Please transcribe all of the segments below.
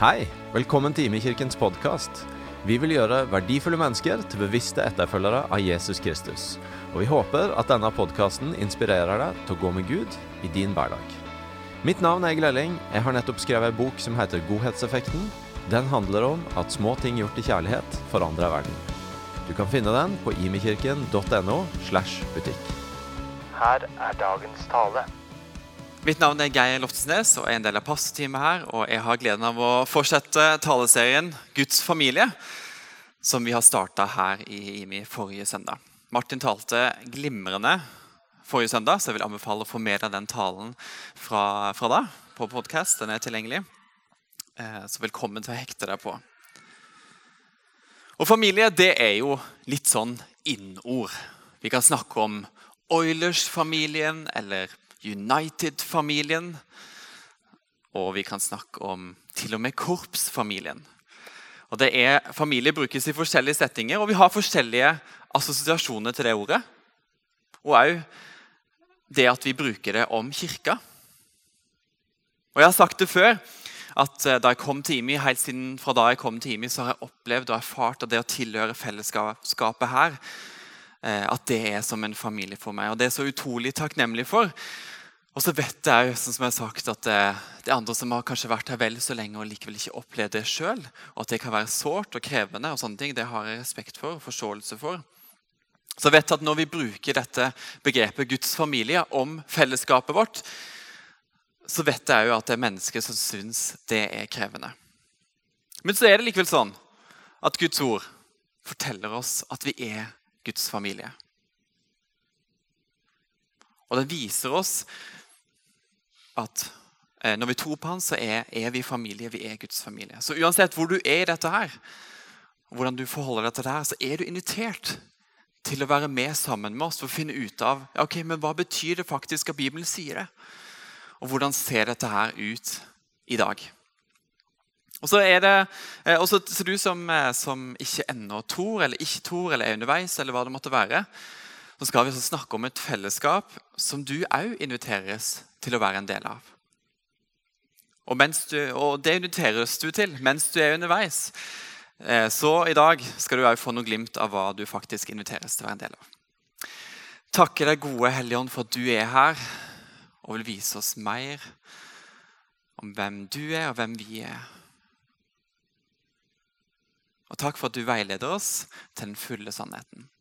Hei, velkommen til Imekirkens podkast. Vi vil gjøre verdifulle mennesker til bevisste etterfølgere av Jesus Kristus. Og vi håper at denne podkasten inspirerer deg til å gå med Gud i din hverdag. Mitt navn er Egil Elling. Jeg har nettopp skrevet en bok som heter Godhetseffekten. Den handler om at små ting gjort i kjærlighet forandrer verden. Du kan finne den på imekirken.no slash butikk. Her er dagens tale. Mitt navn er Geir Loftesnes og er en del av pastorteamet her. Og jeg har gleden av å fortsette taleserien Guds familie, som vi har starta her i IMI forrige søndag. Martin talte glimrende forrige søndag, så jeg vil anbefale å få med deg den talen fra, fra da på podkast. Den er tilgjengelig. Eh, så velkommen til å hekte deg på. Og familie, det er jo litt sånn innord. Vi kan snakke om Oilers-familien eller United-familien. Og vi kan snakke om til og med korpsfamilien. Og det er, Familie brukes i forskjellige settinger, og vi har forskjellige assosiasjoner til det ordet. Og òg det at vi bruker det om kirka. Og Jeg har sagt det før, at eh, da jeg kom til IMI, helt siden fra da jeg kom til IMI, så har jeg opplevd og erfart at det å tilhøre fellesskapet her, eh, at det er som en familie for meg. Og det er så utrolig takknemlig for. Og så vet jeg jo, sånn som jeg har sagt, at det, det er andre som har kanskje vært her vel så lenge og likevel ikke opplevd det sjøl. Og at det kan være sårt og krevende. og sånne ting, Det har jeg respekt for og forståelse for. Så jeg vet at Når vi bruker dette begrepet Guds familie om fellesskapet vårt, så vet jeg jo at det er mennesker som syns det er krevende. Men så er det likevel sånn at Guds ord forteller oss at vi er Guds familie. Og den viser oss at eh, når vi tror på han, så er, er, vi familie. Vi er Guds familie. Så uansett hvor du er i dette her, hvordan du forholder deg til det her, så er du invitert til å være med sammen med oss for å finne ut av ok, men hva betyr det faktisk at Bibelen sier det. Og hvordan ser dette her ut i dag? Og så er det, eh, også, så du som, eh, som ikke ennå tror, eller ikke tror, eller er underveis, eller hva det måtte være, så skal vi snakke om et fellesskap som du òg inviteres til å være en del av. Og, du, og, det inviteres du til mens du er underveis. Eh, så i dag skal du òg få noe glimt av hva du faktisk inviteres til å være en del av. Takke deg, gode Helligånd, for at du er her og vil vise oss mer om hvem du er, og hvem vi er. Og takk for at du veileder oss til den fulle sannheten.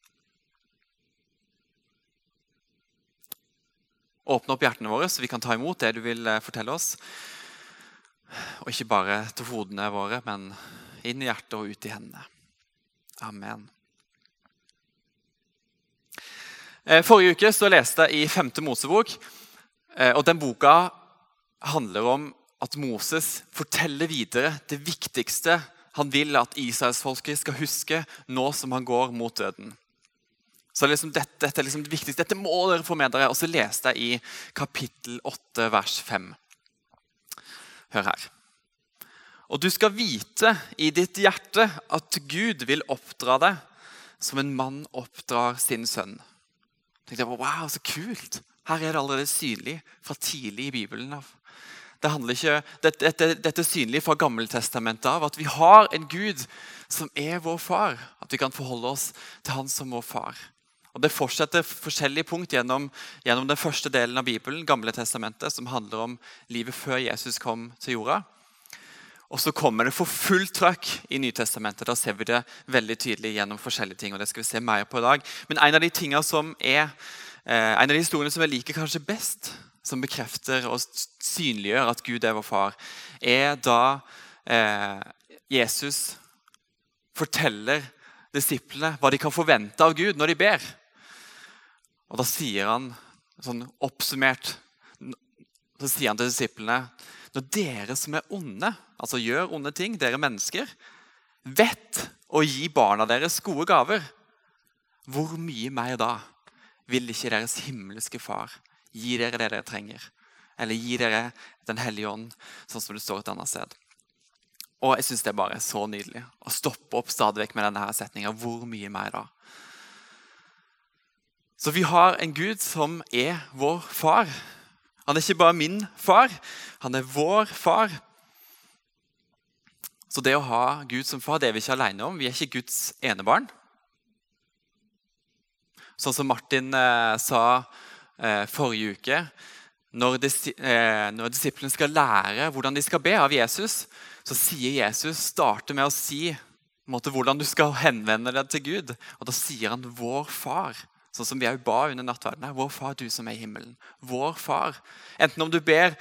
Åpne opp hjertene våre, så vi kan ta imot det du vil eh, fortelle oss. Og ikke bare til hodene våre, men inn i hjertet og ut i hendene. Amen. Eh, forrige uke så leste jeg i 5. Mosebok. Eh, og Den boka handler om at Moses forteller videre det viktigste han vil at israelsfolket skal huske nå som han går mot døden. Så liksom dette, dette, er liksom det viktigste. Dette må dere få med dere. Og så leste jeg i kapittel 8, vers 5. Hør her. Og du skal vite i ditt hjerte at Gud vil oppdra deg som en mann oppdrar sin sønn. Jeg tenkte, wow, så kult! Her er det allerede synlig fra tidlig i Bibelen. Det handler ikke, dette, dette, dette er synlig fra Gammeltestamentet av at vi har en Gud som er vår far. At vi kan forholde oss til han som vår far. Og Det fortsetter forskjellige punkt gjennom, gjennom, den første delen av Bibelen, Gamle testamentet, som handler om livet før Jesus kom til jorda. Og så kommer det for fullt trøkk i Nytestamentet. Da ser vi det veldig tydelig gjennom forskjellige ting. og det skal vi se mer på i dag. Men en av de tingene som er, eh, en av de historiene som jeg liker kanskje best, som bekrefter og synliggjør at Gud er vår far, er da eh, Jesus forteller disiplene hva de kan forvente av Gud når de ber. Og da sier han sånn oppsummert så sier han til disiplene når dere som er onde, altså gjør onde ting, dere mennesker, vet å gi barna deres gode gaver, hvor mye mer da vil ikke deres himmelske far gi dere det dere trenger? Eller gi dere Den hellige ånd, sånn som det står et annet sted. Og jeg syns det er bare så nydelig å stoppe opp stadig vekk med denne setninga. Hvor mye mer da? Så vi har en Gud som er vår far. Han er ikke bare min far, han er vår far. Så det å ha Gud som far det er vi ikke alene om. Vi er ikke Guds enebarn. Sånn som Martin eh, sa eh, forrige uke. Når, dis, eh, når, disiplene skal lære hvordan de skal be av Jesus, så sier Jesus, starter med å si måte, hvordan du skal henvende deg til Gud. Og da sier han 'vår far'. Sånn som vi òg ba under nattverden. Vår far, du som er i himmelen. Vår far. Enten om du ber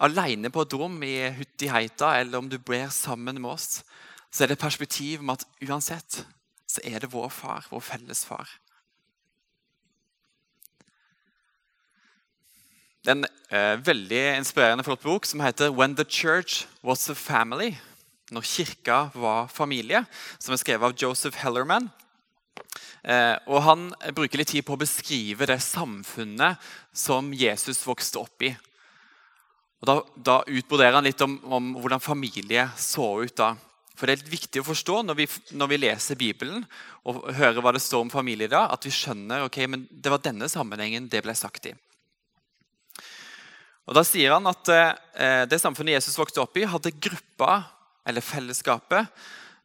alene på et rom i Huttiheita, eller om du ber sammen med oss, så er det perspektiv om at uansett så er det vår far, vår felles far. Det er en eh, veldig inspirerende flott bok som heter 'When the Church Was a Family'. Når kirka var familie, som er skrevet av Joseph Hellerman. Eh, og Han bruker litt tid på å beskrive det samfunnet som Jesus vokste opp i. Og Da, da utbroderer han litt om, om, hvordan familie så ut da. For Det er litt viktig å forstå når vi, når vi, leser Bibelen og hører hva det står om familie da, at vi skjønner ok, men det var denne sammenhengen det ble sagt i. Og Da sier han at eh, det samfunnet Jesus vokste opp i, hadde gruppa, eller fellesskapet,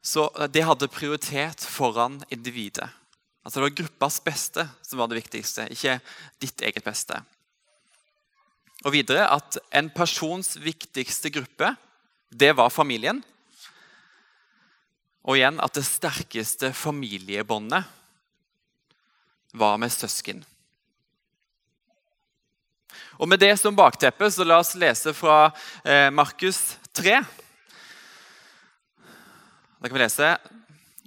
så det hadde prioritet foran individet. Altså Det var gruppas beste som var det viktigste, ikke ditt eget beste. Og videre at en persons viktigste gruppe, det var familien. Og igjen at det sterkeste familiebåndet var med søsken. Og Med det som bakteppe så la oss lese fra eh, Markus 3. Da kan vi lese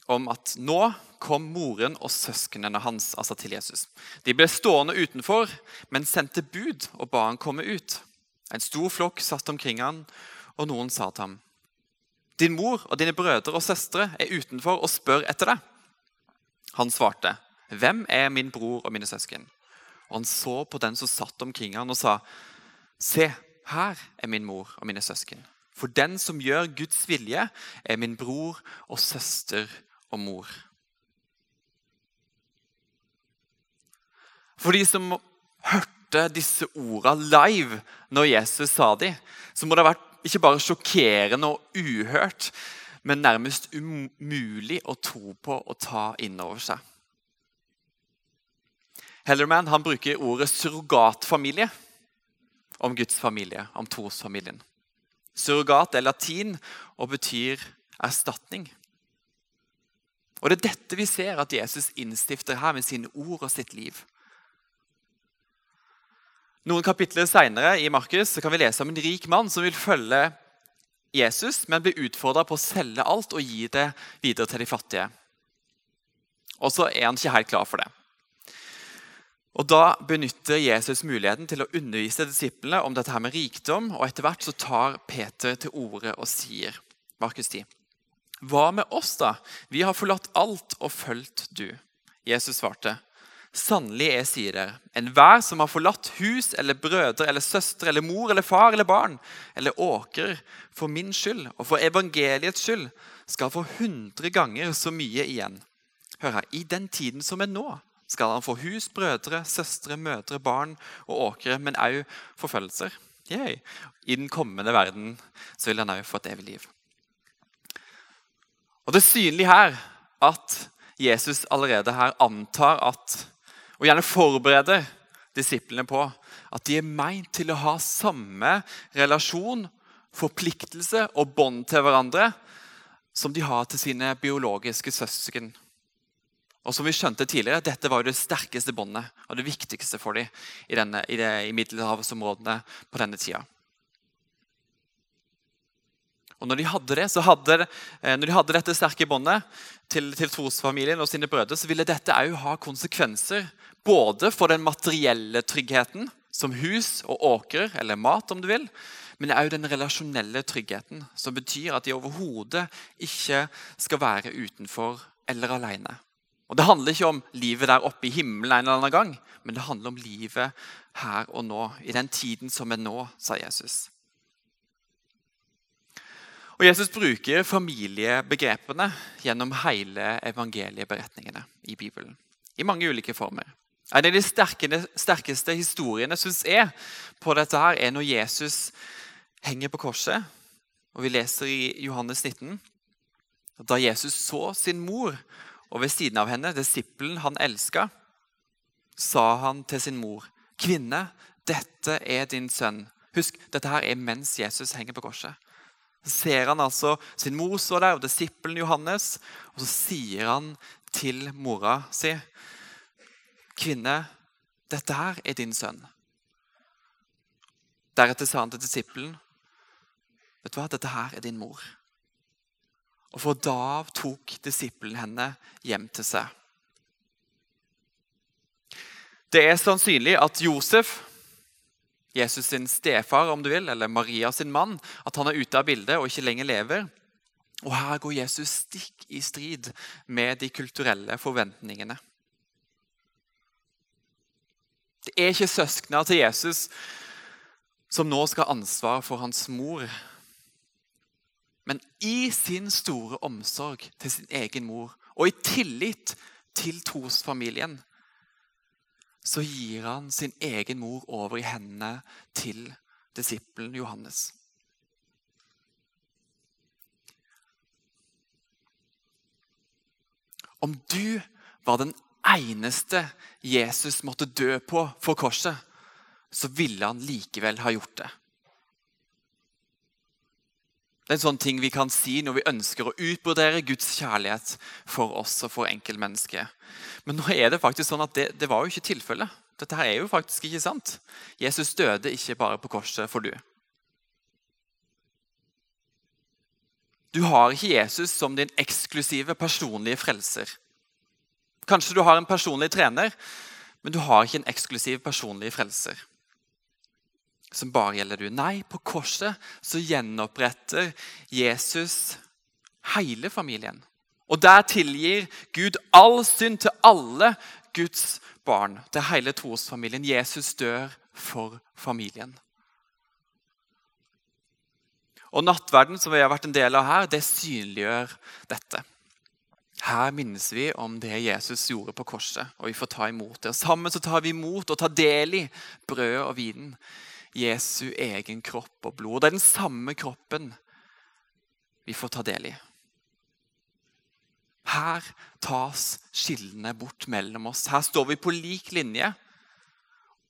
om at nå kom moren og søsknene hans altså til Jesus. De ble stående utenfor, men sendte bud og ba han komme ut. En stor flokk satt omkring han, og noen sa til ham, Din mor og dine brødre og søstre er utenfor og spør etter deg. Han svarte, Hvem er min bror og mine søsken? Og han så på den som satt omkring han og sa, Se, her er min mor og mine søsken. For den som gjør Guds vilje, er min bror og søster og mor. For de som hørte disse ordene live når Jesus sa dem, så må det ha vært ikke bare sjokkerende og uhørt, men nærmest umulig å tro på og ta inn over seg. Hellerman han bruker ordet surrogatfamilie om Guds familie, om trosfamilien. Surrogat er latin og betyr erstatning. Og Det er dette vi ser at Jesus innstifter her med sine ord og sitt liv. Noen kapitler senere i Markus kan vi lese om en rik mann som vil følge Jesus, men blir utfordra på å selge alt og gi det videre til de fattige. Og så er han ikke helt klar for det. Og Da benytter Jesus muligheten til å undervise disiplene om dette her med rikdom. og Etter hvert så tar Peter til orde og sier Markus 10. Hva med oss, da? Vi har forlatt alt og fulgt du. Jesus svarte. Sannelig, jeg sier dere, enhver som har forlatt hus eller brødre eller søstre eller mor eller far eller barn eller åker for min skyld og for evangeliets skyld, skal få hundre ganger så mye igjen. Hør her, i den tiden som er nå skal han få hus, brødre, søstre, mødre, barn og åkre, men òg forfølgelser. Yay. I den kommende verden så vil han òg få et evig liv. Og Det er synlig her at Jesus allerede her antar at, og gjerne forbereder disiplene på at de er meint til å ha samme relasjon, forpliktelse og bånd til hverandre som de har til sine biologiske søsken. Og som vi skjønte tidligere, Dette var jo det sterkeste båndet og det viktigste for dem i, denne, i, i middelhavsområdene på denne tida. Og når de hadde det, så hadde, eh, når de hadde dette sterke båndet til, til trosfamilien og sine brødre, så ville dette òg ha konsekvenser både for den materielle tryggheten, som hus og åker, eller mat, om du vil, men òg den relasjonelle tryggheten, som betyr at de overhodet ikke skal være utenfor eller alene. Og Det handler ikke om livet der oppe i himmelen en eller annen gang, men det handler om livet her og nå, i den tiden som er nå, sa Jesus. Og Jesus bruker familiebegrepene gjennom hele evangelieberetningene i Bibelen. I mange ulike former. En av de sterkeste historiene synes jeg, på dette her, er når Jesus henger på korset. Og Vi leser i Johannes 19 Da Jesus så sin mor, og ved siden av henne disippelen han elska, sa han til sin mor, 'Kvinne, dette er din sønn.' Husk, dette her er mens Jesus henger på korset. Så ser han altså sin mor så der, og disippelen Johannes, og så sier han til mora si, 'Kvinne, dette her er din sønn.' Deretter sa han til disippelen, 'Vet du hva, dette her er din mor.' Og for da tok disippelen henne hjem til seg. Det er sannsynlig at Josef, Jesus sin stefar, om du vil, eller Maria sin mann, at han er ute av bildet og ikke lenger lever. Og her går Jesus stikk i strid med de kulturelle forventningene. Det er ikke søsknene til Jesus som nå skal ha ansvar for hans mor. Men i sin store omsorg til sin egen mor og i tillit til trosfamilien så gir han sin egen mor over i hendene til disippelen Johannes. Om du var den eneste Jesus måtte dø på for korset, så ville han likevel ha gjort det. Det er en sånn ting vi kan si når vi ønsker å utbrodere Guds kjærlighet for oss og for enkeltmennesket. Men nå er det faktisk sånn at det, det var jo ikke tilfellet. Dette her er jo faktisk ikke sant. Jesus døde ikke bare på korset for du. Du har ikke Jesus som din eksklusive personlige frelser. Kanskje du har en personlig trener, men du har ikke en eksklusiv personlig frelser som bare gjelder du. Nei, på korset så gjenoppretter Jesus hele familien. Og der tilgir Gud all synd til alle Guds barn, til hele trosfamilien. Jesus dør for familien. Og Nattverden, som vi har vært en del av her, det synliggjør dette. Her minnes vi om det Jesus gjorde på korset, og vi får ta imot det. Og Sammen så tar vi imot og tar del i brødet og vinen. Jesu egen kropp og blod. Det er den samme kroppen vi får ta del i. Her tas skillene bort mellom oss. Her står vi på lik linje.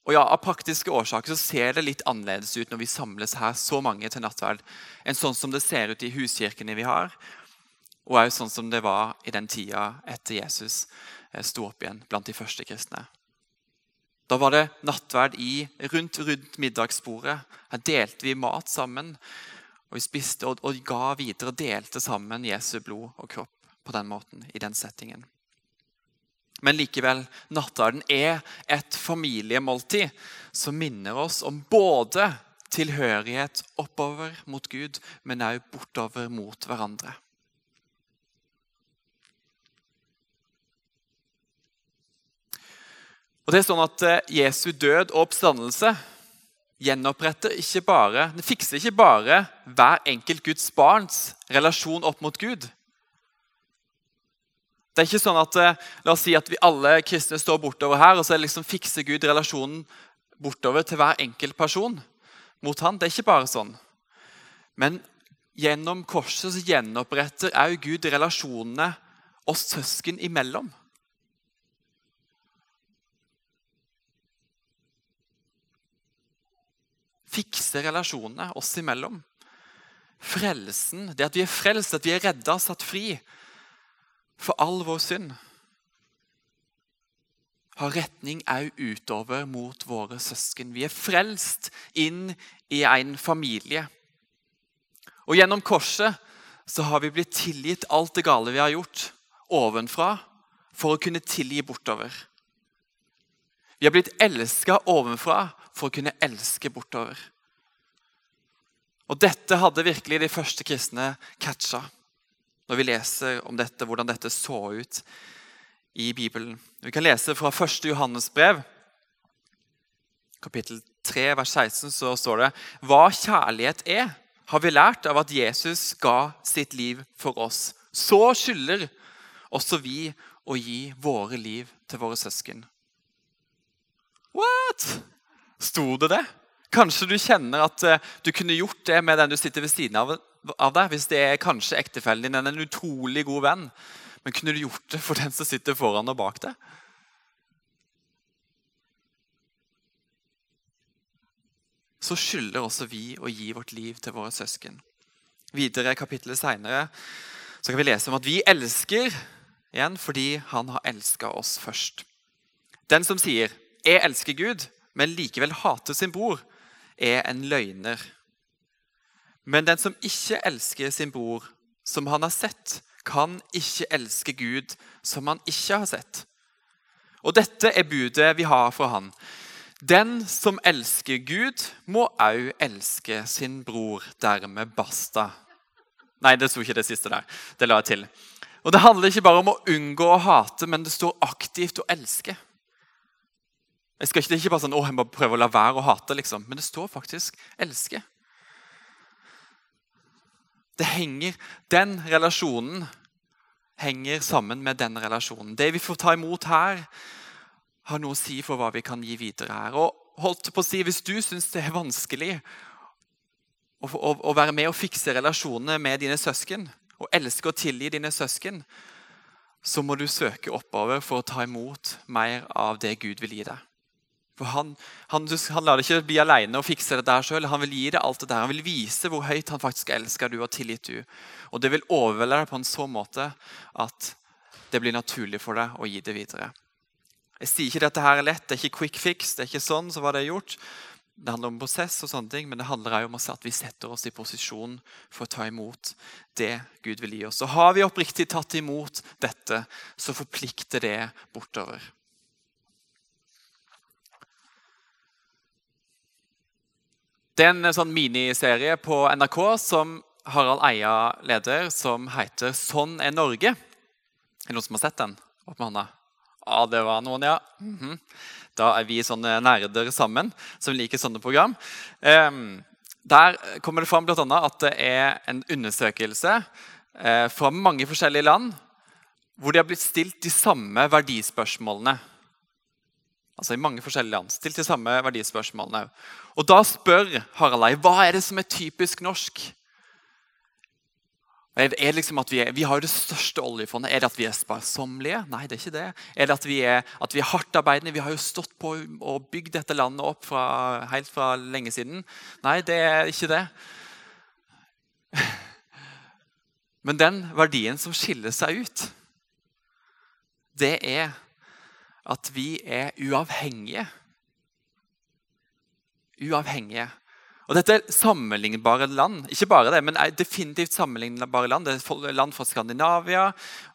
Og ja, Av praktiske årsaker så ser det litt annerledes ut når vi samles her så mange til nattverd, enn sånn som det ser ut i huskirkene vi har, og òg sånn som det var i den tida etter Jesus eh, sto opp igjen blant de første kristne. Da var det nattverd i, rundt, rundt middagsbordet. Her delte vi mat sammen. Og vi spiste og, og ga videre og delte sammen Jesu blod og kropp på den måten, i den settingen. Men likevel, nattverden er et familiemåltid som minner oss om både tilhørighet oppover mot Gud, men også bortover mot hverandre. Og det er sånn at eh, Jesu død og oppstandelse gjenoppretter ikke bare, det fikser ikke bare hver enkelt Guds barns relasjon opp mot Gud. Det er ikke sånn at eh, La oss si at vi alle kristne står bortover her, og så liksom fikser Gud relasjonen bortover til hver enkelt person mot han. Det er ikke bare sånn. Men gjennom korset så gjenoppretter også Gud relasjonene oss søsken imellom. Fikse relasjonene oss imellom. Frelsen, det at vi er frelst, at vi er redda, satt fri for all vår synd, har retning òg utover mot våre søsken. Vi er frelst inn i en familie. Og gjennom korset så har vi blitt tilgitt alt det gale vi har gjort, ovenfra, for å kunne tilgi bortover. Vi har blitt elska ovenfra for å kunne elske bortover. Og Dette hadde virkelig de første kristne catcha når vi leser om dette, hvordan dette så ut i Bibelen. Vi kan lese fra 1. Johannes brev, kapittel 3, vers 16, så står det Hva kjærlighet er, har vi lært av at Jesus ga sitt liv for oss. Så skylder også vi å gi våre liv til våre søsken. What? Sto det det? Kanskje du kjenner at eh, du kunne gjort det med den du sitter ved siden av, av deg hvis det er kanskje ektefellen din eller en utrolig god venn. Men kunne du gjort det for den som sitter foran og bak deg? Så skylder også vi å gi vårt liv til våre søsken. Videre i kapittelet seinere kan vi lese om at vi elsker igjen fordi han har elska oss først. Den som sier 'jeg elsker Gud', men likevel hater sin bror, er en løgner. Men den som ikke elsker sin bror, som han har sett, kan ikke elske Gud, som han ikke har sett. Og dette er budet vi har fra han. Den som elsker Gud, må òg elske sin bror. Dermed basta. Nei, det sto ikke det siste der. Det la jeg til. Og Det handler ikke bare om å unngå å hate, men det står aktivt å elske. Jeg skal ikke, det er ikke bare sånn, å, jeg må prøve å la være å hate, liksom. men det står faktisk 'elske'. Det henger, Den relasjonen henger sammen med den relasjonen. Det vi får ta imot her, har noe å si for hva vi kan gi videre her. Og holdt på å si, Hvis du syns det er vanskelig å, å, å være med og fikse relasjonene med dine søsken, og elske og tilgi dine søsken, så må du søke oppover for å ta imot mer av det Gud vil gi deg. For han, han, han lar deg ikke bli alene og fikse det der sjøl. Han vil gi deg alt det der. Han vil vise hvor høyt han faktisk elsker du og tilgitt du. Og det vil overvelde deg på en sånn måte at det blir naturlig for deg å gi det videre. Jeg sier ikke dette her er lett, det er ikke quick fix. det er ikke sånn, så var det gjort. Det handler om prosess, og sånne ting, men det handler også om at vi setter oss i posisjon for å ta imot det Gud vil gi oss. Og Har vi oppriktig tatt imot dette, så forplikter det bortover. Det er en sånn miniserie på NRK som Harald Eia leder, som heter 'Sånn er Norge'. Er det noen som har sett den? Opp med hånda. Ja, det var noen, ja. Mm -hmm. Da er vi sånne nerder sammen som liker sånne program. Um, der kommer det fram blant annet at det er en undersøkelse uh, fra mange forskjellige land hvor de har blitt stilt de samme verdispørsmålene altså i mange forskjellige land, stilt de samme verdispørsmålene. Og Da spør Harald Ei hva er det som er typisk norsk. Er det liksom at vi, er, vi har jo det største oljefondet. Er det at vi er sparsommelige? Nei, det er ikke det. Er det at vi er, at vi er hardtarbeidende? Vi har jo stått på og bygd dette landet opp fra, helt fra lenge siden. Nei, det er ikke det. Men den verdien som skiller seg ut, det er at vi er uavhengige. Uavhengige. Og Dette er sammenlignbare land. Ikke bare det, men definitivt sammenlignbare land. Det er land fra Skandinavia,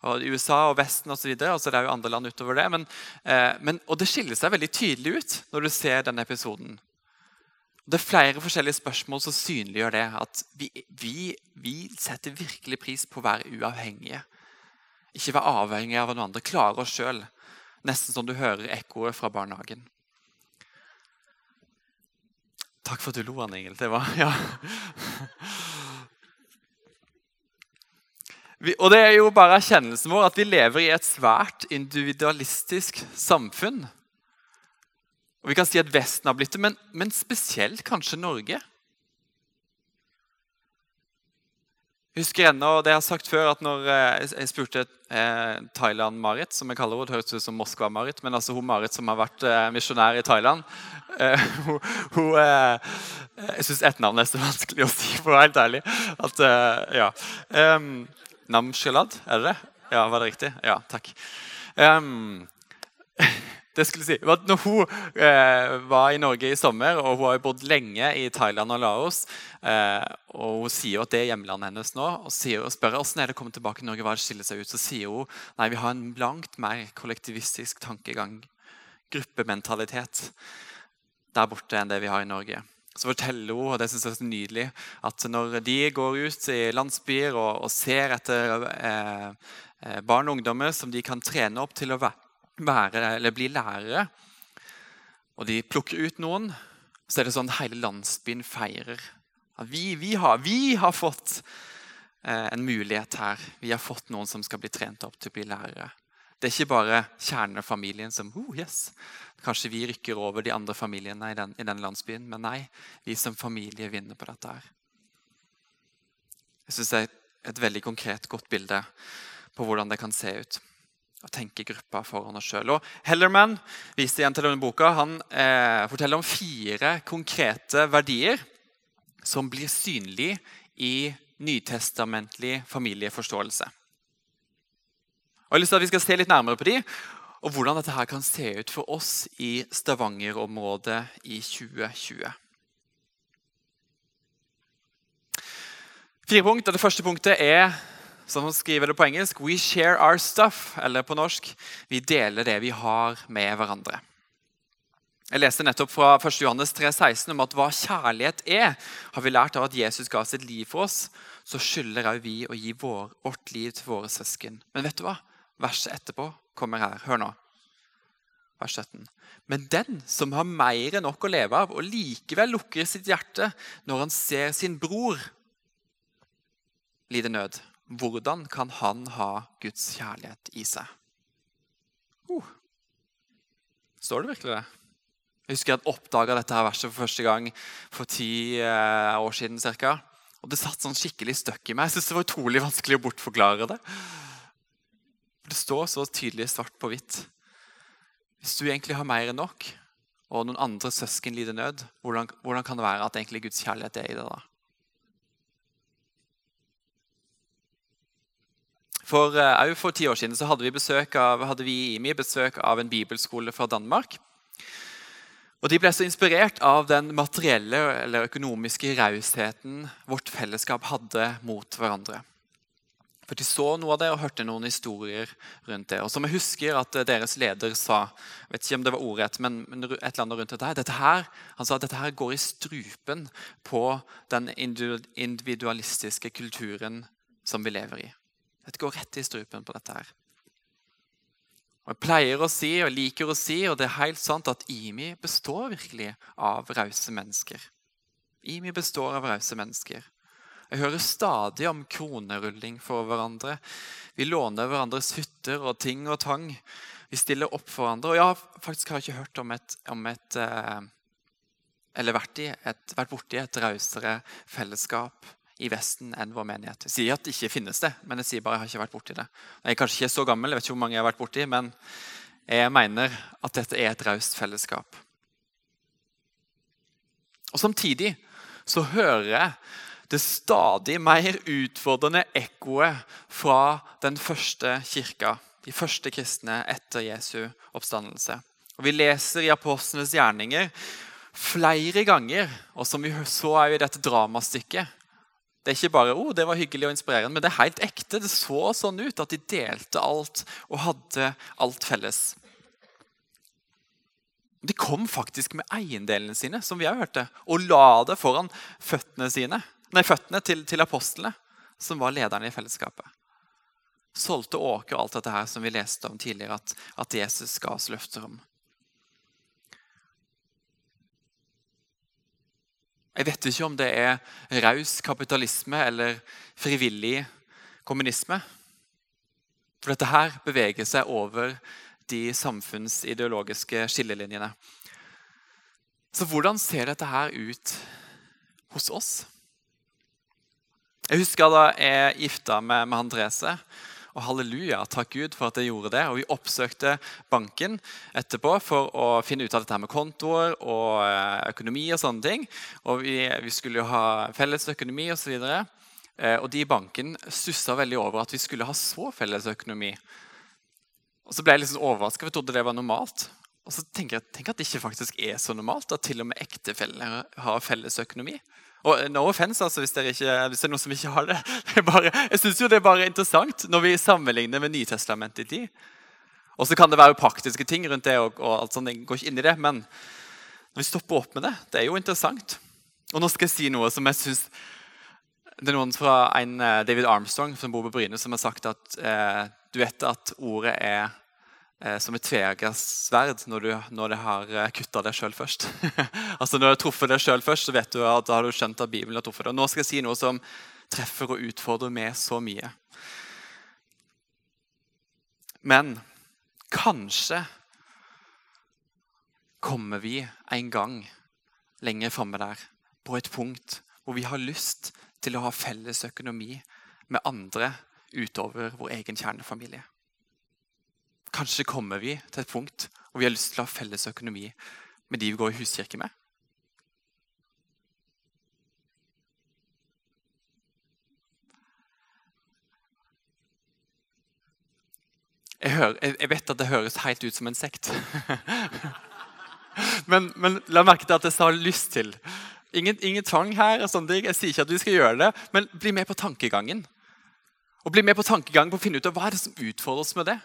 og USA og Vesten osv. Og, så og så er det jo andre land utover det. Men, eh, men, og det skiller seg veldig tydelig ut når du ser denne episoden. Det er flere forskjellige spørsmål som synliggjør det. At vi, vi, vi setter virkelig pris på å være uavhengige. Ikke være avhengige av noen andre. Klare oss sjøl. Nesten som du hører ekkoet fra barnehagen. Takk for at du lo, Anne Ingel. Det var Ja. og det er jo bare erkjennelsen vår at vi lever i et svært individualistisk samfunn. Og Vi kan si at Vesten har blitt det, men, men spesielt kanskje Norge. Jeg husker ennå, det jeg har sagt før, at når eh, jeg spurte eh, Thailand-Marit, som jeg kaller henne, det høres ut som Moskva-Marit, men altså hun Marit som har vært eh, misjonær i Thailand hun, hun, Jeg syns etternavnet er så vanskelig å si, for å være helt ærlig. At, ja. Um, er det det? Ja, Var det riktig? Ja, takk. det skulle si, var når Hun eh, var i Norge i sommer, og hun har jo bodd lenge i Thailand og Laos. Eh, og Hun sier at det er hjemlandet hennes nå, og, sier, og spør hvordan er det å komme tilbake til Norge. hva det skiller seg ut, Så sier hun nei, vi har en langt mer kollektivistisk tankegang, gruppementalitet, der borte enn det vi har i Norge. Så forteller hun, og det synes jeg er så nydelig, at når de går ut i landsbyer og, og ser etter eh, eh barn og ungdommer som de kan trene opp til å være være, eller bli lærere, og de plukker ut noen, så er det sånn hele landsbyen feirer. At vi, vi, har, vi har fått eh, en mulighet her. Vi har fått noen som skal bli trent opp til å bli lærere. Det er ikke bare kjernefamilien som oh, yes. Kanskje vi rykker over de andre familiene i den, i den landsbyen. Men nei, vi som familie vinner på dette. her. Jeg synes det er et veldig konkret, godt bilde på hvordan det kan se ut. Å tenke gruppa foran oss sjøl. Hellerman viste igjen til denne boka, han eh, forteller om fire konkrete verdier som blir synlige i nytestamentlig familieforståelse. Og jeg har lyst til at Vi skal se litt nærmere på de, og hvordan dette her kan se ut for oss i Stavanger-området i 2020. Fire punkt. og Det første punktet er som skriver det på engelsk We share our stuff. Eller på norsk Vi deler det vi har med hverandre. Jeg leste nettopp fra 1. Johannes 3,16 om at hva kjærlighet er, har vi lært av at Jesus ga sitt liv for oss. Så skylder òg vi å gi vår, vårt liv til våre søsken. Men vet du hva? Verset etterpå kommer her. Hør nå. Vers 17. Men den som har mer enn nok å leve av, og likevel lukker sitt hjerte når han ser sin bror lide nød, hvordan kan han ha Guds kjærlighet i seg? Uh. Står det virkelig det? Jeg husker jeg oppdaga dette her verset for første gang for ti eh, år siden. Cirka. Og Det satt sånn skikkelig støkk i meg. Jeg synes det var utrolig vanskelig å bortforklare det. Det står så tydelig svart på hvitt. Hvis du egentlig har mer enn nok, og noen andre søsken lider nød, hvordan, hvordan kan det være at egentlig Guds kjærlighet er i det? da? For, uh, for ti år siden så hadde vi, besøk av, hadde vi i IMI besøk av en bibelskole fra Danmark. Og De ble så inspirert av den materielle eller økonomiske rausheten vårt fellesskap hadde mot hverandre. For De så noe av det og hørte noen historier rundt det. Og som jeg husker at deres leder sa jeg vet ikke om det var ordrett, men et eller annet rundt dette her, dette her, Han sa at dette her går i strupen på den individualistiske kulturen som vi lever i. Dette går rett i strupen på dette her. Og Jeg pleier å si og liker å si, og det er helt sant, at IMI består virkelig av rause mennesker. IMI består av rause mennesker. Jeg hører stadig om kronerulling for hverandre. Vi låner hverandres hytter og ting og tang. Vi stiller opp for hverandre. Og jeg har faktisk ikke hørt om et, om et eh, Eller vært, i et, vært borti et rausere fellesskap i Vesten enn vår menighet. Jeg sier at det ikke finnes det, men jeg sier bare jeg har ikke vært borti det. Jeg er kanskje ikke så gammel, jeg vet ikke hvor mange jeg har vært borti, men jeg mener at dette er et raust fellesskap. Og Samtidig så hører jeg det stadig mer utfordrende ekkoet fra den første kirka, de første kristne etter Jesu oppstandelse. Og Vi leser i apostlenes gjerninger flere ganger, og som vi så i dette dramastykket, det er ikke bare oh, det var hyggelig og inspirerende, men det er helt ekte. Det så sånn ut at de delte alt og hadde alt felles. De kom faktisk med eiendelene sine som vi har hørt det, og la det foran føttene, sine, nei, føttene til, til apostlene, som var lederne i fellesskapet. Solgte åker og alt dette her som vi leste om tidligere at, at Jesus ga oss løfter om. Jeg vet ikke om det er raus kapitalisme eller frivillig kommunisme. For dette her beveger seg over de samfunnsideologiske skillelinjene. Så hvordan ser dette her ut hos oss? Jeg husker da jeg gifta meg med han Therese. Og halleluja, takk Gud for at jeg gjorde det. Og vi oppsøkte banken etterpå for å finne ut av dette med kontoer og eh, økonomi. Og sånne ting. Og vi, vi skulle jo ha felles økonomi osv. Og, så eh, og de i banken stussa veldig over at vi skulle ha så felles økonomi. Og så ble jeg litt sånn overraska, for jeg trodde det var normalt. Og så tenker jeg tenk at det ikke faktisk er så normalt at til og med ektefeller har felles økonomi. Og no offense, altså, hvis, ikke, hvis, det er noen som ikke har det. det bare, jeg synes jo det er bare interessant når vi sammenligner med Nytestamentet i tid. Og så kan det være praktiske ting rundt det, og, og alt sånt, jeg går ikke inn i det, men når vi stopper opp med det, det er jo interessant. Og nå skal jeg si noe som jeg synes Det er noen fra en eh, David Armstrong som bor på Bryne, som har sagt at eh, du vet at ordet er Eh, som et tveegget når når det har eh, kutta deg sjøl først. altså Når du har truffet deg sjøl først, så vet du at da har du skjønt at Bibelen har truffet deg. Og nå skal jeg si noe som treffer og utfordrer med så mye. Men kanskje kommer vi en gang lenger framme der på et punkt hvor vi har lyst til å ha felles økonomi med andre utover vår egen kjernefamilie. Kanskje kommer vi til et punkt hvor vi har lyst til å ha felles økonomi med de vi går i huskirke med. Jeg, hører, jeg, vet at det høres helt ut som en sekt. men, men, la merke til at jeg sa 'lyst til'. Ingen, ingen tvang her. og sånne ting. Jeg sier ikke at vi skal gjøre det, men bli med på tankegangen. Og bli med på tankegangen på å finne ut av hva er det som utfordrer oss med det.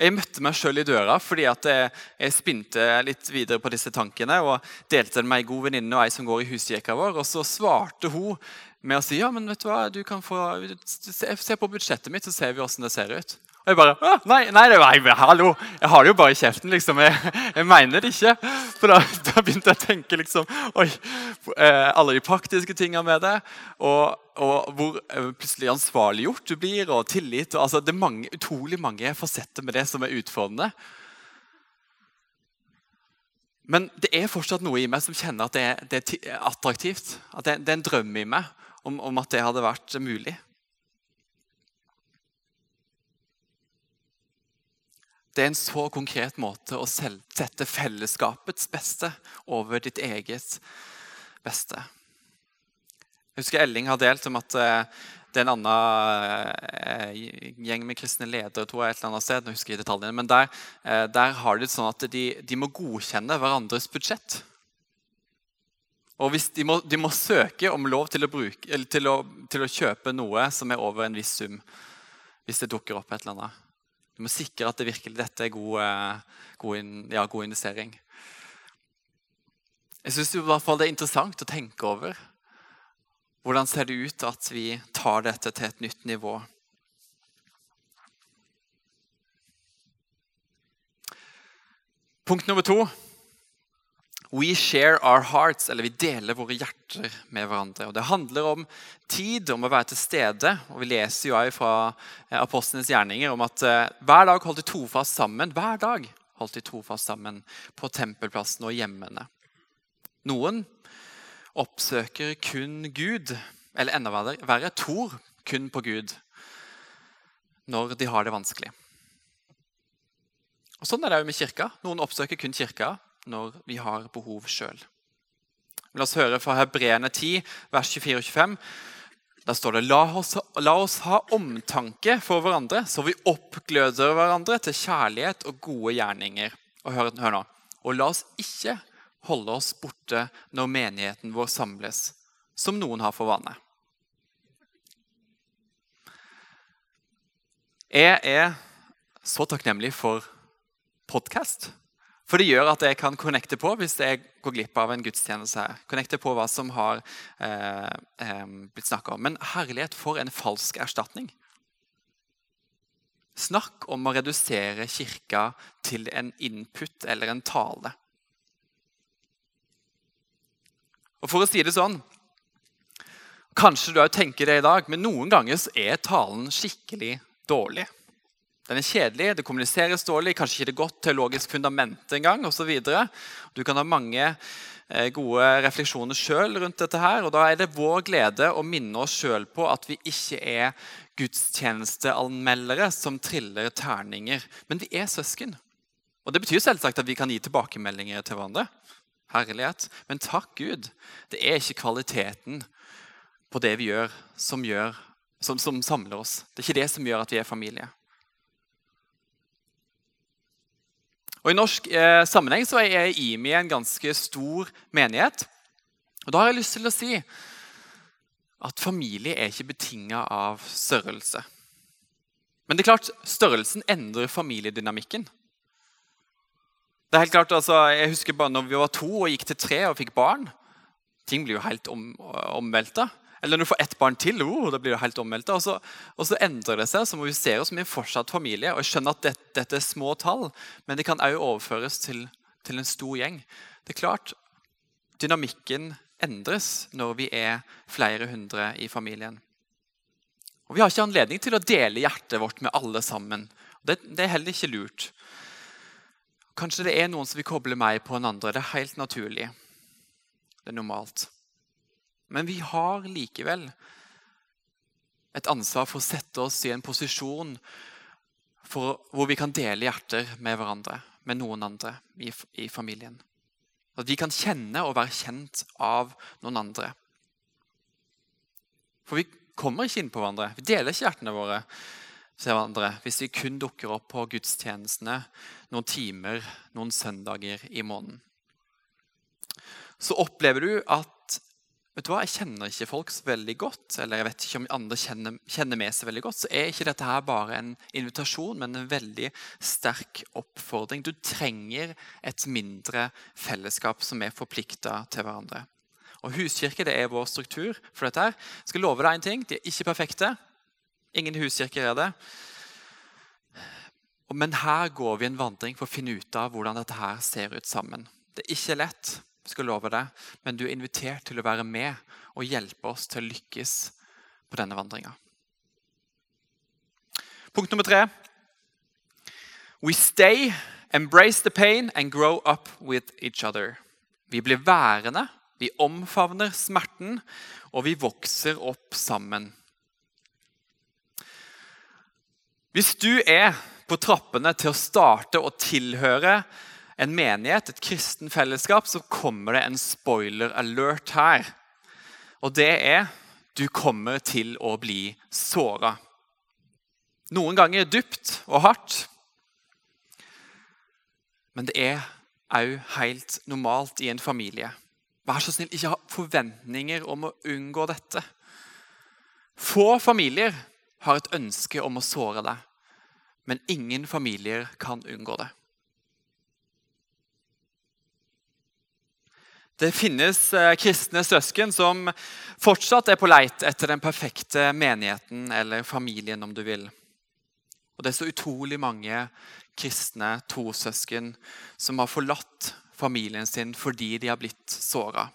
Jeg møtte meg sjøl i døra fordi jeg, jeg, spinte litt videre på disse tankene. og Delte det med ei god venninne og ei som går i huskirka vår. Og så svarte hun med å si ja, men vet du hva, du kan få, se på budsjettet mitt, så ser vi åssen det ser ut. Og jeg bare Nei, nei, nei hallo! Jeg har det jo bare i kjeften, liksom. Jeg, jeg mener det ikke. For da, da, begynte jeg å tenke liksom Oi, eh, alle de praktiske tingene med det. Og, og hvor eh, plutselig ansvarliggjort du blir, og tillit. Og, altså, det er mange, utrolig mange fasetter med det som er utfordrende. Men det er fortsatt noe i meg som kjenner at det det er attraktivt. At det, det, er en drøm i meg om, om at det hadde vært mulig. Det er en så konkret måte å sette fellesskapets beste over ditt eget beste. Jeg husker Elling har delt om at eh, det er en annen eh, gjeng med kristne ledere tror jeg, et eller annet sted, jeg husker i detaljene, men der, eh, der har de det sånn at de, de, må godkjenne hverandres budsjett. Og de må, de, må, søke om lov til å, bruke, til, å, til å kjøpe noe som er over en viss sum. Hvis det dukker opp et eller annet. Du må sikre at det virkelig dette er god, eh, god, ja, god investering. Jeg syns det er interessant å tenke over. Hvordan ser det ut at vi tar dette til et nytt nivå? Punkt nummer to We share our hearts, eller vi deler våre hjerter med hverandre. Og Det handler om tid, om å være til stede. Og Vi leser jo fra eh, apostlenes gjerninger om at uh, hver dag holdt de trofast sammen. Hver dag holdt de trofast sammen på tempelplassen og hjemmene. Noen oppsøker kun Gud, eller enda verre, tror kun på Gud når de har det vanskelig. Og Sånn er det jo med kirka. Noen oppsøker kun kirka når vi har behov sjøl. La oss høre fra Hebreerne 10, vers 24 og 25. Der står det la oss, la oss ha omtanke for hverandre, så vi oppgløder hverandre til kjærlighet og gode gjerninger. Og hør, hør nå. Og la oss ikke holde oss borte når menigheten vår samles, som noen har for vane. Jeg er så takknemlig for podkast. For det gjør at jeg kan connecte på hvis jeg går glipp av en gudstjeneste. her. Connecte på hva som har eh, eh, blitt snakka om. Men herlighet for en falsk erstatning. Snakk om å redusere kirka til en input eller en tale. Og For å si det sånn Kanskje du òg tenker det i dag, men noen ganger er talen skikkelig dårlig. Den er kjedelig, det kommuniseres dårlig, kanskje ikke det godt teologisk fundament engang osv. Du kan ha mange eh, gode refleksjoner sjøl rundt dette. her, og Da er det vår glede å minne oss sjøl på at vi ikke er gudstjenesteanmeldere som triller terninger, men vi er søsken. Og Det betyr selvsagt at vi kan gi tilbakemeldinger til hverandre. Herlighet. Men takk Gud, det er ikke kvaliteten på det vi gjør, som, gjør, som, som samler oss. Det er ikke det som gjør at vi er familie. Og I norsk eh, sammenheng så er IMI en ganske stor menighet. Og Da har jeg lyst til å si at familie er ikke betinga av størrelse. Men det er klart, størrelsen endrer familiedynamikken. Det er helt klart, altså, Jeg husker bare når vi var to og gikk til tre og fikk barn. Ting blir jo helt om, omvelta. Eller når du får ett barn til, oh, da blir jo helt ommeldt. Og, og, så endrer det seg, så må vi se oss som en fortsatt familie. Og jeg skjønner at dette, dette er små tall, men det kan òg overføres til, til, en stor gjeng. Det er klart, Dynamikken endres når vi er flere hundre i familien. Og Vi har ikke anledning til å dele hjertet vårt med alle sammen. Det, det er heller ikke lurt. Kanskje det er noen som vil koble meg på en andre. Det er helt naturlig. Det er normalt. Men vi har likevel et ansvar for å sette oss i en posisjon for, hvor vi kan dele hjerter med hverandre, med noen andre i, i familien. At vi kan kjenne og være kjent av noen andre. For vi kommer ikke inn på hverandre. Vi deler ikke hjertene våre til hverandre hvis vi kun dukker opp på gudstjenestene noen timer, noen søndager i måneden. Så opplever du at vet du hva, jeg kjenner ikke folk så veldig godt, eller jeg vet ikke om andre kjenner, kjenner med seg veldig godt, så er ikke dette her bare en invitasjon, men en veldig sterk oppfordring. Du trenger et mindre fellesskap som er forplikta til hverandre. Og Huskirke det er vår struktur for dette. her. Jeg skal love deg en ting, De er ikke perfekte. Ingen huskirker er det. Men her går vi en vandring for å finne ut av hvordan dette her ser ut sammen. Det er ikke lett, skal love deg, men du er invitert til å være med og hjelpe oss til å lykkes på denne vandringa. Punkt nummer tre. We stay, embrace the pain and grow up with each other. Vi blir værende, vi omfavner smerten, og vi vokser opp sammen. Hvis du er på trappene til å starte å tilhøre en menighet, et kristen fellesskap, så kommer det en spoiler alert her. Og det er du kommer til å bli såra. Noen ganger dypt og hardt. Men det er òg helt normalt i en familie. Vær så snill, ikke ha forventninger om å unngå dette. Få familier har et ønske om å såre deg, men ingen familier kan unngå det. Det finnes eh, kristne søsken som fortsatt er på leit etter den perfekte menigheten eller familien, om du vil. Og Det er så utrolig mange kristne trossøsken som har forlatt familien sin fordi de har blitt såra.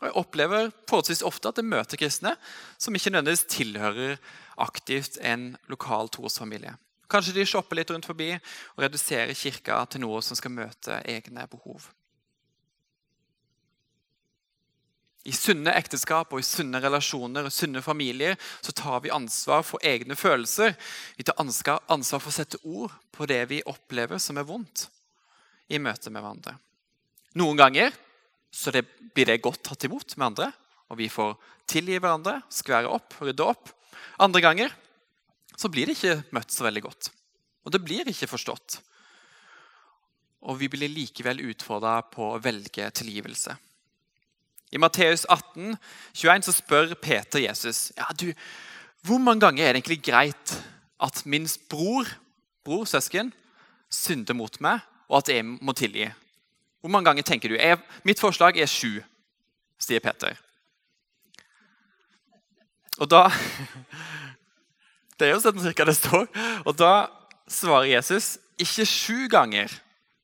Og Jeg opplever forholdsvis ofte at jeg møter kristne som ikke nødvendigvis tilhører aktivt en lokal trosfamilie. Kanskje de shopper litt rundt forbi og reduserer kirka til noe som skal møte egne behov. I sunne ekteskap og i sunne relasjoner og sunne familier så tar vi ansvar for egne følelser. Vi tar ansvar, for å sette ord på det vi opplever som er vondt i møte med hverandre. Noen ganger så det, blir det godt tatt imot med andre, og vi får tilgi hverandre, skvære opp, rydde opp. Andre ganger så blir det ikke møtt så veldig godt. Og det blir ikke forstått. Og vi blir likevel utfordra på å velge tilgivelse. I Matteus 18, 21 så spør Peter Jesus ja, du, hvor mange ganger er det egentlig greit at min bror, bror, søsken, synder mot meg, og at jeg må tilgi. Hvor mange ganger tenker du? Jeg, mitt forslag er sju, sier Peter. Og da Det er jo sånn cirka det står. Og da svarer Jesus ikke sju ganger,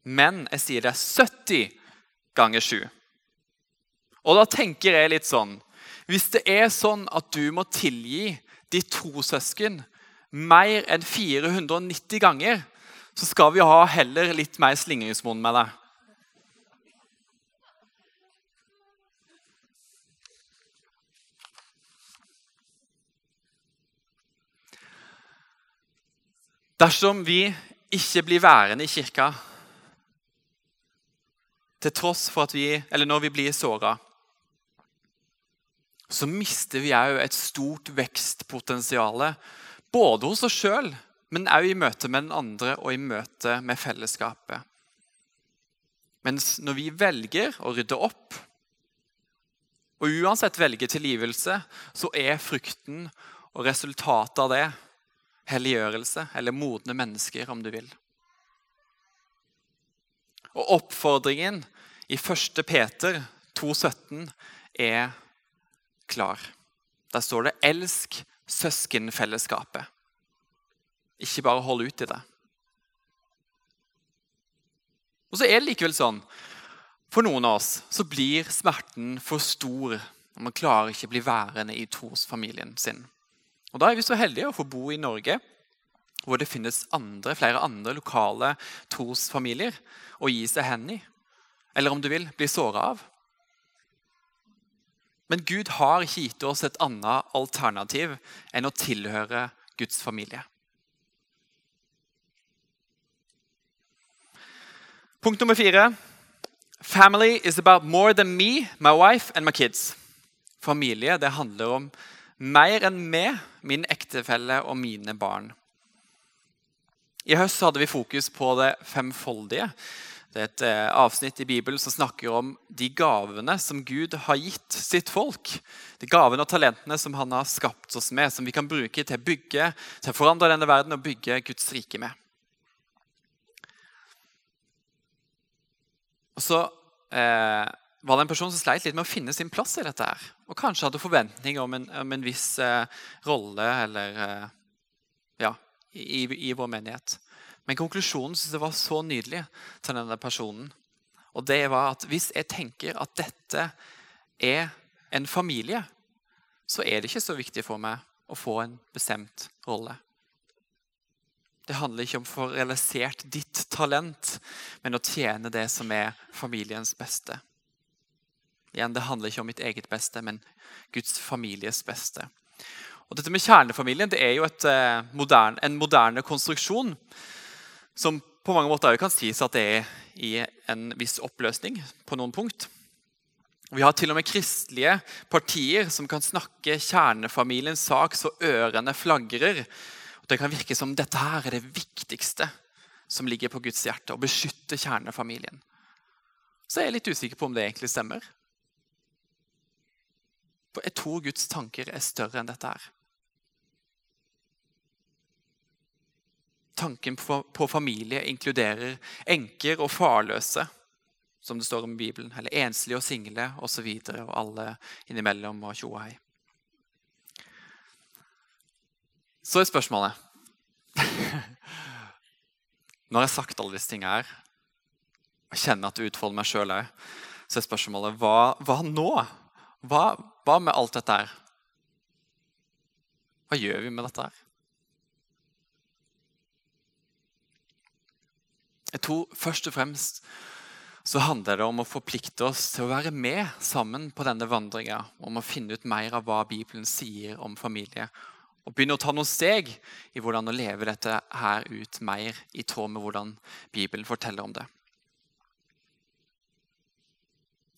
men jeg sier det 70 ganger sju. Og da tenker jeg litt sånn Hvis det er sånn at du må tilgi ditt trosøsken mer enn 490 ganger, så skal vi ha heller litt mer slingringsmonn med deg. Dersom vi ikke blir værende i kirka til tross for at vi, eller når vi blir såra, så mister vi òg et stort vekstpotensial. Både hos oss sjøl, men òg i møte med den andre og i møte med fellesskapet. Mens når vi velger å rydde opp, og uansett velger tilgivelse, så er frukten og resultatet av det helliggjørelse, eller modne mennesker, om du vil. Og oppfordringen i 1. Peter 2,17 er klar. Der står det 'elsk søskenfellesskapet'. Ikke bare hold ut i det. Og så er det likevel sånn for noen av oss så blir smerten for stor. og Man klarer ikke å bli værende i trosfamilien sin. Og Da er vi så heldige å få bo i Norge, hvor det finnes andre, flere andre lokale trosfamilier å gi seg hen i. Eller om du vil, bli såra av. Men Gud har ikke gitt oss et annet alternativ enn å tilhøre Guds familie. Punkt nummer fire. Family is about more than me, my wife and my kids. Familie det handler om mer enn meg, min ektefelle og mine barn. I høst hadde vi fokus på det femfoldige. Det er et eh, avsnitt i Bibelen som snakker om de gavene som Gud har gitt sitt folk. De gavene og talentene som han har skapt oss med, som vi kan bruke til å bygge, til å forandre denne verden og bygge Guds rike med. Og så eh, var det en person som sleit litt med å finne sin plass i dette. her, Og kanskje hadde forventninger om en, om en viss eh, rolle eller eh, ja, i, i, vår menighet. Men konklusjonen synes jeg var så nydelig til denne personen. Og det var at hvis jeg tenker at dette er en familie, så er det ikke så viktig for meg å få en bestemt rolle. Det handler ikke om å få realisert ditt talent, men å tjene det som er familiens beste. Igjen, Det handler ikke om mitt eget beste, men Guds families beste. Og dette med Kjernefamilien det er jo et, eh, moderne, en moderne konstruksjon som på mange måter kan sies at det er i en viss oppløsning på noen punkt. Vi har til og med kristelige partier som kan snakke kjernefamiliens sak så ørene flagrer. Det kan virke som dette her er det viktigste som ligger på Guds hjerte. Å beskytte kjernefamilien. Så jeg er litt usikker på om det egentlig stemmer. For jeg tror Guds tanker er større enn dette her. Tanken på, familie inkluderer enker og farløse, som det står om i Bibelen, eller enslige og single osv., og, så og alle innimellom og tjo og hei. Så er spørsmålet Når jeg har sagt alle disse tingene her, og kjenner at det utfolder meg sjøl òg, så er spørsmålet hva, hva nå? Hva, hva med alt dette her? Hva gjør vi med dette her? Jeg tror først og fremst så handler det om å forplikte oss til å være med sammen på denne vandringa. Om å finne ut mer av hva Bibelen sier om familie. Og begynne å ta noen steg i hvordan å leve dette her ut mer i tråd med hvordan Bibelen forteller om det.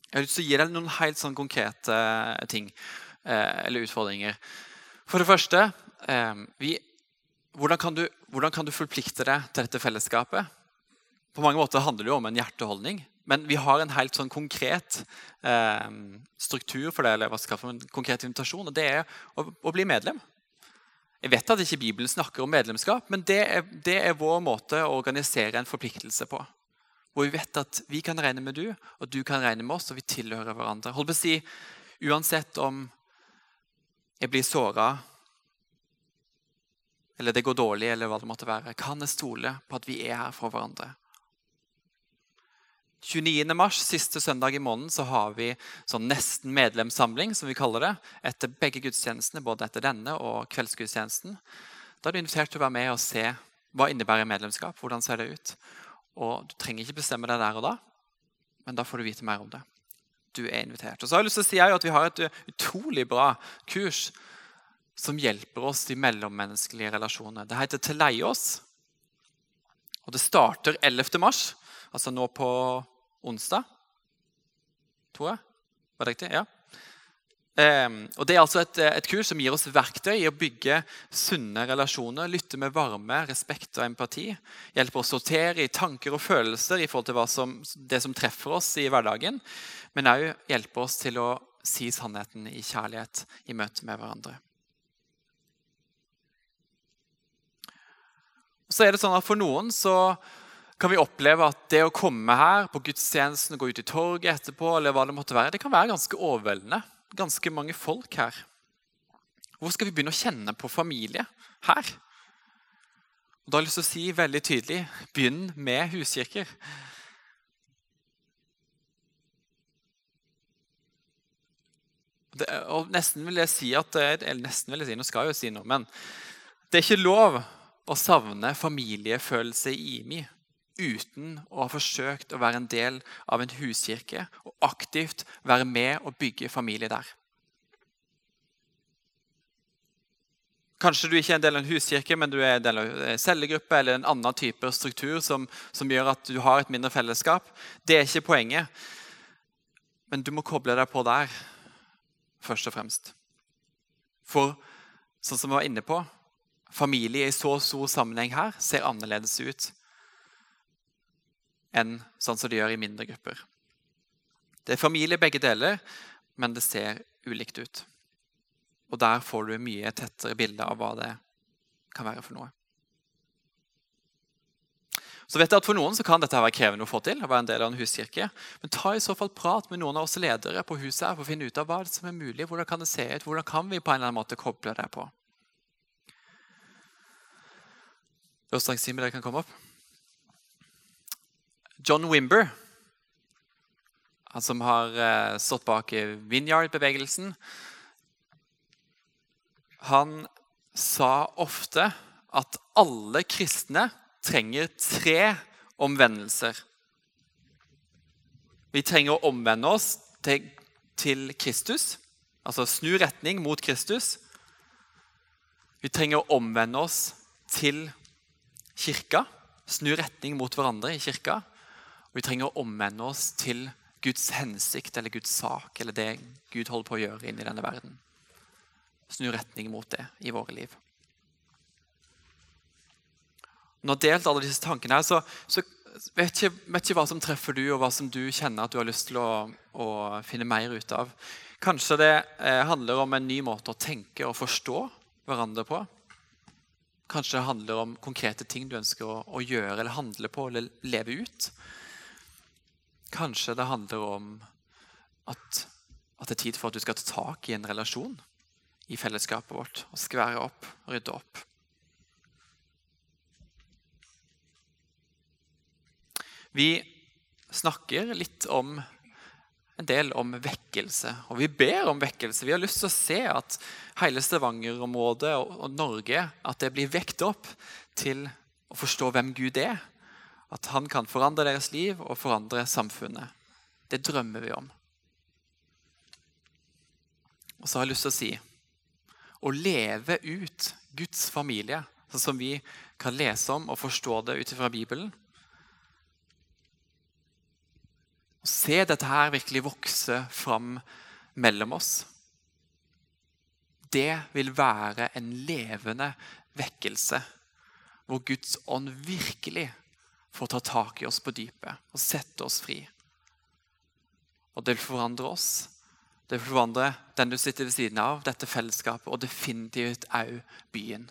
Jeg har lyst til å gi deg noen helt sånn konkrete ting eh, eller utfordringer. For det første eh, vi, hvordan, kan du, hvordan kan du forplikte deg til dette fellesskapet? På mange måter handler det jo om en hjerteholdning. Men vi har en helt sånn konkret eh, struktur for det, eller hva skal for en konkret invitasjon, og det er å, å, bli medlem. Jeg vet at ikke Bibelen snakker om medlemskap, men det er, det er, vår måte å organisere en forpliktelse på. Hvor vi vet at vi kan regne med du, og du kan regne med oss, og vi tilhører hverandre. Hold på å si, Uansett om jeg blir såra, eller det går dårlig, eller hva det måtte være, kan jeg stole på at vi er her for hverandre. 29. mars, siste søndag i måneden, så har vi sånn nesten medlemssamling, som vi kaller det, etter begge gudstjenestene, både etter denne og kveldsgudstjenesten. Da er du invitert til å være med og se hva innebærer medlemskap. hvordan ser det ut. Og Du trenger ikke bestemme deg der og da, men da får du vite mer om det. Du er invitert. Og så har jeg lyst til å si at Vi har et utrolig bra kurs som hjelper oss i mellommenneskelige relasjoner. Det heter Teleios. Og det starter 11. mars altså nå på onsdag. Tror jeg. Var det riktig? Ja. Um, og Det er altså et, et, kurs som gir oss verktøy i å bygge sunne relasjoner. Lytte med varme, respekt og empati. Hjelper oss å sortere i tanker og følelser i forhold til som, det som treffer oss i hverdagen. Men òg hjelper oss til å si sannheten i kjærlighet i møte med hverandre. Så er det sånn at For noen så kan vi oppleve at det å komme her på gudstjenesten og gå ut i torget etterpå, eller hva det måtte være, det kan være ganske overveldende. Ganske mange folk her. Hvor skal vi begynne å kjenne på familie her? Og da har jeg lyst til å si veldig tydelig begynn med huskirker. Det, og nesten vil jeg si at, eller nesten vil jeg si, Nå skal jeg jo si noe, men det er ikke lov å savne familiefølelse i IMI uten å ha forsøkt å være en del av en huskirke og aktivt være med og bygge familie der. Kanskje du ikke er en del av en huskirke, men du er en del av en cellegruppe eller en annen type struktur som, som gjør at du har et mindre fellesskap. Det er ikke poenget. Men du må koble deg på der, først og fremst. For sånn som vi var inne på, familie i så stor sammenheng her ser annerledes ut enn sånn som det gjør i mindre grupper. Det er familie begge deler, men det ser ulikt ut. Og der får du mye tettere bilde av hva det kan være for noe. Så vet jeg at For noen så kan dette være krevende å få til. å være en del av en huskirke. Men ta i så fall prat med noen av oss ledere på huset her for å finne ut av hva som er mulig. Hvordan kan det se ut? Hvordan kan vi på en eller annen måte koble det på? Østrang Simen, dere kan komme opp. John Wimber, han som har eh, stått bak Vineyard-bevegelsen, han sa ofte at alle kristne trenger tre omvendelser. Vi trenger å omvende oss til, til Kristus, altså snu retning mot Kristus. Vi trenger å omvende oss til kirka, snu retning mot hverandre i kirka. Vi trenger å omvende oss til Guds hensikt eller Guds sak eller det Gud holder på å gjøre inn i denne verden snu retning mot det i våre liv. Når jeg har delt alle disse tankene, her, så, så vet jeg vet ikke hva som treffer du, og hva som du kjenner at du har lyst til å, å finne mer ut av. Kanskje det eh, handler om en ny måte å tenke og forstå hverandre på. Kanskje det handler om konkrete ting du ønsker å, å gjøre eller handle på eller leve ut. Kanskje det handler om at, at det er tid for at du skal ta tak i en relasjon i fellesskapet vårt og skvære opp rydde opp. Vi snakker litt om en del om vekkelse, og vi ber om vekkelse. Vi har lyst til å se at hele Stavanger-området og Norge at det blir vekt opp til å forstå hvem Gud er. At han kan forandre deres liv og forandre samfunnet. Det drømmer vi om. Og så har jeg lyst til å si å leve ut Guds familie, sånn som vi kan lese om og forstå det ut fra Bibelen. Å se dette her virkelig vokse fram mellom oss. Det vil være en levende vekkelse, hvor Guds ånd virkelig får ta tak i oss på dypet og sette oss fri. Og det vil forandre oss det vil forandre den du sitter ved siden av, dette fellesskapet, og definitivt òg byen.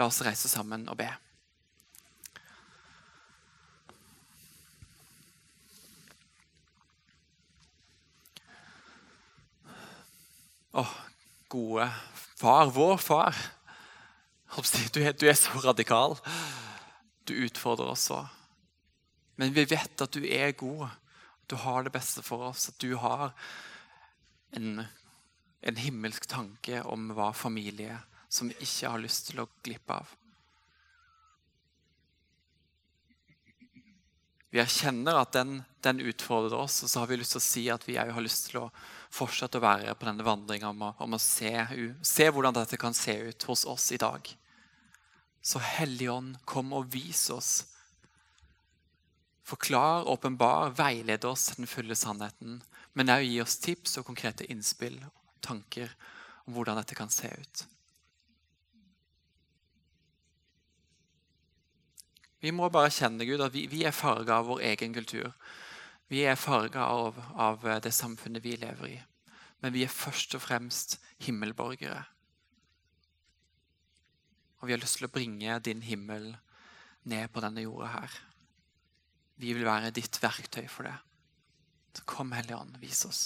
La oss reise sammen og be. Å, gode far, vår far. Du er, du er så radikal. Du utfordrer oss òg. Men vi vet at du er god. Du har det beste for oss. At du har en, en himmelsk tanke om hva familie som vi ikke har lyst til å glippe av. Vi erkjenner at den, den, utfordrer oss, og så har vi lyst til å si at vi har lyst til å fortsette å være på denne vandringa om, om, å se, se, hvordan dette kan se ut hos oss i dag. Så Helligånd, kom og vis oss. Forklar, åpenbar, veiled oss til den fulle sannheten men òg gi oss tips og konkrete innspill og tanker om hvordan dette kan se ut. Vi må bare kjenne Gud, at vi, vi er farga av vår egen kultur. Vi er farga av, av det samfunnet vi lever i. Men vi er først og fremst himmelborgere. Og vi har lyst til å bringe din himmel ned på denne jorda her. Vi vil være ditt verktøy for det. Så kom, Hellige Ånd, vis oss.